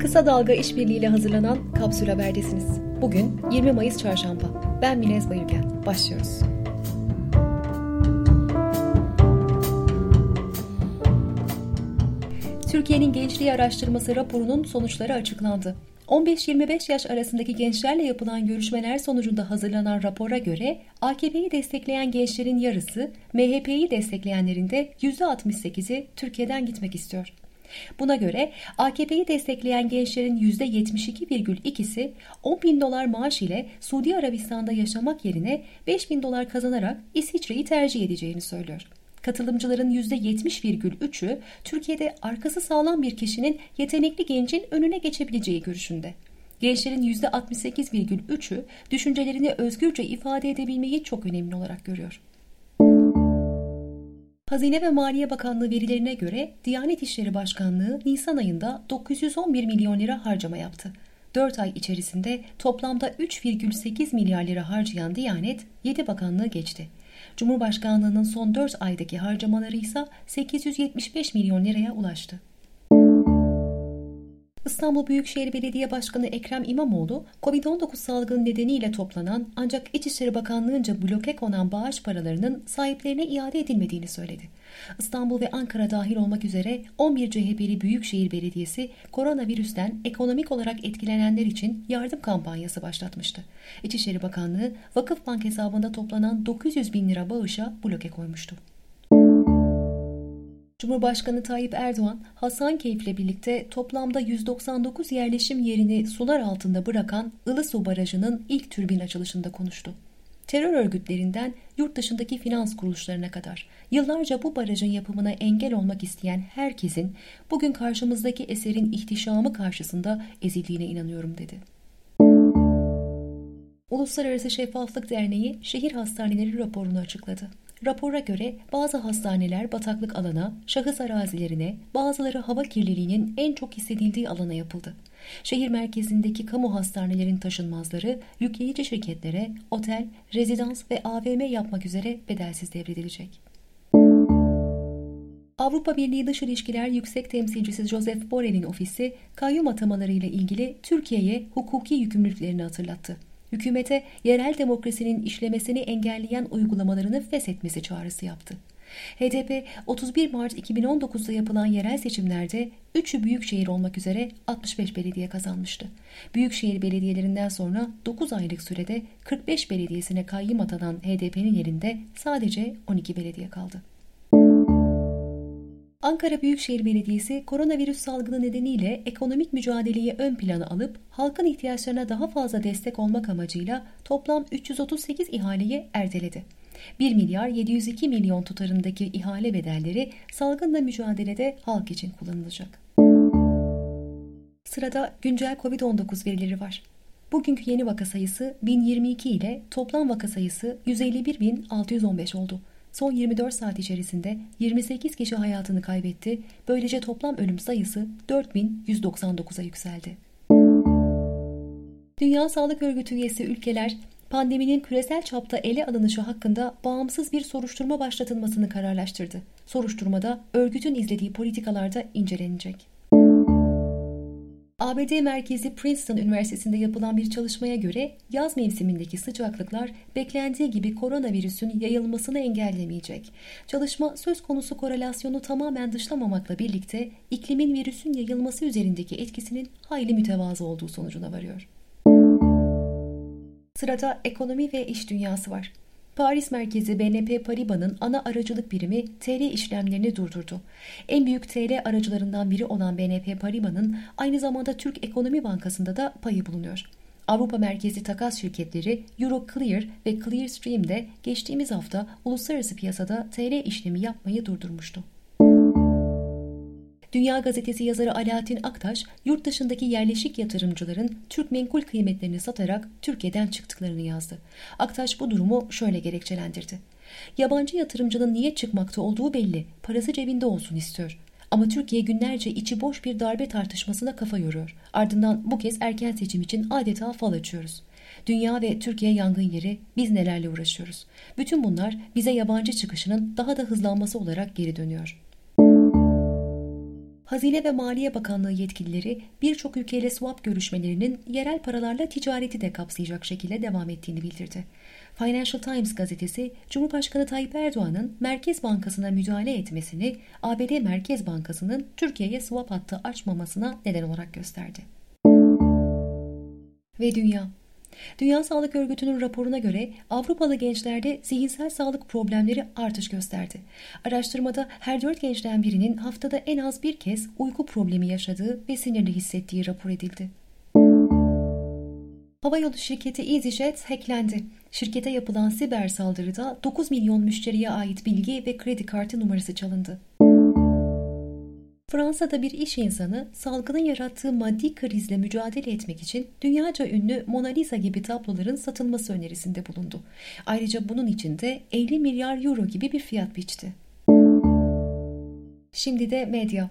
Kısa Dalga işbirliğiyle hazırlanan Kapsül Haber'desiniz. Bugün 20 Mayıs Çarşamba. Ben Minez Bayırgen. Başlıyoruz. Türkiye'nin Gençliği Araştırması raporunun sonuçları açıklandı. 15-25 yaş arasındaki gençlerle yapılan görüşmeler sonucunda hazırlanan rapora göre AKP'yi destekleyen gençlerin yarısı, MHP'yi destekleyenlerin de %68'i Türkiye'den gitmek istiyor. Buna göre AKP'yi destekleyen gençlerin %72,2'si 10 bin dolar maaş ile Suudi Arabistan'da yaşamak yerine 5 bin dolar kazanarak İsviçre'yi tercih edeceğini söylüyor. Katılımcıların %70,3'ü Türkiye'de arkası sağlam bir kişinin yetenekli gencin önüne geçebileceği görüşünde. Gençlerin %68,3'ü düşüncelerini özgürce ifade edebilmeyi çok önemli olarak görüyor. Hazine ve Maliye Bakanlığı verilerine göre Diyanet İşleri Başkanlığı Nisan ayında 911 milyon lira harcama yaptı. 4 ay içerisinde toplamda 3,8 milyar lira harcayan Diyanet 7 bakanlığı geçti. Cumhurbaşkanlığının son 4 aydaki harcamaları ise 875 milyon liraya ulaştı. İstanbul Büyükşehir Belediye Başkanı Ekrem İmamoğlu, Covid-19 salgını nedeniyle toplanan ancak İçişleri Bakanlığı'nca bloke konan bağış paralarının sahiplerine iade edilmediğini söyledi. İstanbul ve Ankara dahil olmak üzere 11 CHP'li Büyükşehir Belediyesi koronavirüsten ekonomik olarak etkilenenler için yardım kampanyası başlatmıştı. İçişleri Bakanlığı Vakıfbank hesabında toplanan 900 bin lira bağışa bloke koymuştu. Cumhurbaşkanı Tayyip Erdoğan, Hasankeyf ile birlikte toplamda 199 yerleşim yerini sular altında bırakan Ilısu Barajı'nın ilk türbin açılışında konuştu. Terör örgütlerinden yurt dışındaki finans kuruluşlarına kadar yıllarca bu barajın yapımına engel olmak isteyen herkesin bugün karşımızdaki eserin ihtişamı karşısında ezildiğine inanıyorum dedi. Uluslararası Şeffaflık Derneği şehir hastaneleri raporunu açıkladı. Rapora göre bazı hastaneler bataklık alana, şahıs arazilerine, bazıları hava kirliliğinin en çok hissedildiği alana yapıldı. Şehir merkezindeki kamu hastanelerin taşınmazları yükleyici şirketlere otel, rezidans ve AVM yapmak üzere bedelsiz devredilecek. Avrupa Birliği Dış İlişkiler Yüksek Temsilcisi Joseph Borrell'in ofisi kayyum atamaları ile ilgili Türkiye'ye hukuki yükümlülüklerini hatırlattı hükümete yerel demokrasinin işlemesini engelleyen uygulamalarını feshetmesi çağrısı yaptı. HDP 31 Mart 2019'da yapılan yerel seçimlerde 3'ü büyükşehir olmak üzere 65 belediye kazanmıştı. Büyükşehir belediyelerinden sonra 9 aylık sürede 45 belediyesine kayyım atanan HDP'nin yerinde sadece 12 belediye kaldı. Ankara Büyükşehir Belediyesi koronavirüs salgını nedeniyle ekonomik mücadeleyi ön plana alıp halkın ihtiyaçlarına daha fazla destek olmak amacıyla toplam 338 ihaleyi erteledi. 1 milyar 702 milyon tutarındaki ihale bedelleri salgınla mücadelede halk için kullanılacak. Sırada güncel COVID-19 verileri var. Bugünkü yeni vaka sayısı 1022 ile toplam vaka sayısı 151.615 oldu. Son 24 saat içerisinde 28 kişi hayatını kaybetti. Böylece toplam ölüm sayısı 4199'a yükseldi. Dünya Sağlık Örgütü üyesi ülkeler pandeminin küresel çapta ele alınışı hakkında bağımsız bir soruşturma başlatılmasını kararlaştırdı. Soruşturmada örgütün izlediği politikalarda incelenecek. ABD merkezi Princeton Üniversitesi'nde yapılan bir çalışmaya göre yaz mevsimindeki sıcaklıklar beklendiği gibi koronavirüsün yayılmasını engellemeyecek. Çalışma söz konusu korelasyonu tamamen dışlamamakla birlikte iklimin virüsün yayılması üzerindeki etkisinin hayli mütevazı olduğu sonucuna varıyor. Sırada ekonomi ve iş dünyası var. Paris merkezi BNP Paribas'ın ana aracılık birimi TL işlemlerini durdurdu. En büyük TL aracılarından biri olan BNP Paribas'ın aynı zamanda Türk Ekonomi Bankası'nda da payı bulunuyor. Avrupa merkezi takas şirketleri Euroclear ve Clearstream de geçtiğimiz hafta uluslararası piyasada TL işlemi yapmayı durdurmuştu. Dünya Gazetesi yazarı Alaaddin Aktaş, yurt dışındaki yerleşik yatırımcıların Türk menkul kıymetlerini satarak Türkiye'den çıktıklarını yazdı. Aktaş bu durumu şöyle gerekçelendirdi. Yabancı yatırımcının niye çıkmakta olduğu belli, parası cebinde olsun istiyor. Ama Türkiye günlerce içi boş bir darbe tartışmasına kafa yoruyor. Ardından bu kez erken seçim için adeta fal açıyoruz. Dünya ve Türkiye yangın yeri, biz nelerle uğraşıyoruz. Bütün bunlar bize yabancı çıkışının daha da hızlanması olarak geri dönüyor. Hazine ve Maliye Bakanlığı yetkilileri birçok ülkeyle swap görüşmelerinin yerel paralarla ticareti de kapsayacak şekilde devam ettiğini bildirdi. Financial Times gazetesi Cumhurbaşkanı Tayyip Erdoğan'ın Merkez Bankası'na müdahale etmesini ABD Merkez Bankası'nın Türkiye'ye swap hattı açmamasına neden olarak gösterdi. Ve dünya Dünya Sağlık Örgütü'nün raporuna göre Avrupalı gençlerde zihinsel sağlık problemleri artış gösterdi. Araştırmada her dört gençten birinin haftada en az bir kez uyku problemi yaşadığı ve sinirli hissettiği rapor edildi. Havayolu şirketi EasyJet hacklendi. Şirkete yapılan siber saldırıda 9 milyon müşteriye ait bilgi ve kredi kartı numarası çalındı. Fransa'da bir iş insanı salgının yarattığı maddi krizle mücadele etmek için dünyaca ünlü Mona Lisa gibi tabloların satılması önerisinde bulundu. Ayrıca bunun için de 50 milyar euro gibi bir fiyat biçti. Şimdi de medya.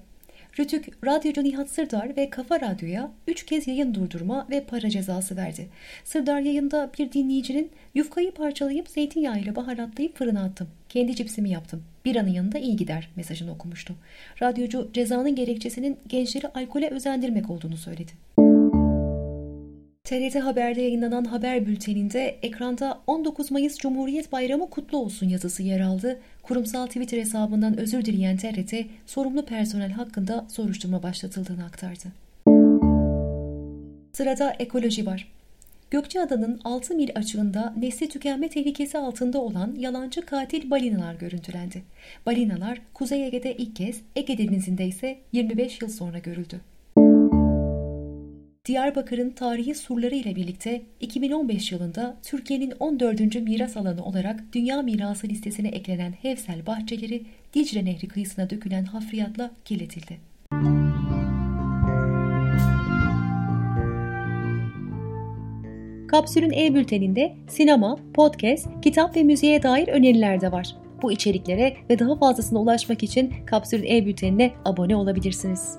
Rütük, radyocu Nihat Sırdar ve Kafa Radyo'ya 3 kez yayın durdurma ve para cezası verdi. Sırdar yayında bir dinleyicinin yufkayı parçalayıp zeytinyağıyla baharatlayıp fırına attım. Kendi cipsimi yaptım. Bir anın yanında iyi gider mesajını okumuştu. Radyocu cezanın gerekçesinin gençleri alkole özendirmek olduğunu söyledi. TRT Haber'de yayınlanan haber bülteninde ekranda 19 Mayıs Cumhuriyet Bayramı kutlu olsun yazısı yer aldı. Kurumsal Twitter hesabından özür dileyen TRT, sorumlu personel hakkında soruşturma başlatıldığını aktardı. Sırada ekoloji var. Gökçeada'nın 6 mil açığında nesli tükenme tehlikesi altında olan yalancı katil balinalar görüntülendi. Balinalar Kuzey Ege'de ilk kez, Ege Denizi'nde ise 25 yıl sonra görüldü. Diyarbakır'ın tarihi surları ile birlikte 2015 yılında Türkiye'nin 14. miras alanı olarak Dünya Mirası listesine eklenen Hevsel bahçeleri Dicle Nehri kıyısına dökülen hafriyatla kirletildi. Kapsül'ün e-bülteninde sinema, podcast, kitap ve müziğe dair öneriler de var. Bu içeriklere ve daha fazlasına ulaşmak için Kapsül'ün e-bültenine abone olabilirsiniz.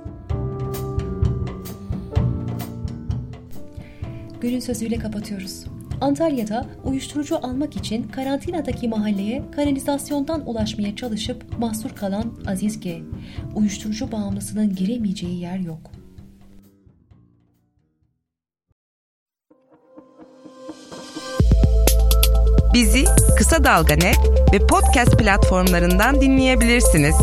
Günün sözüyle kapatıyoruz. Antalya'da uyuşturucu almak için karantinadaki mahalleye kanalizasyondan ulaşmaya çalışıp mahsur kalan Aziz G. Uyuşturucu bağımlısının giremeyeceği yer yok. Bizi Kısa Dalga ve podcast platformlarından dinleyebilirsiniz.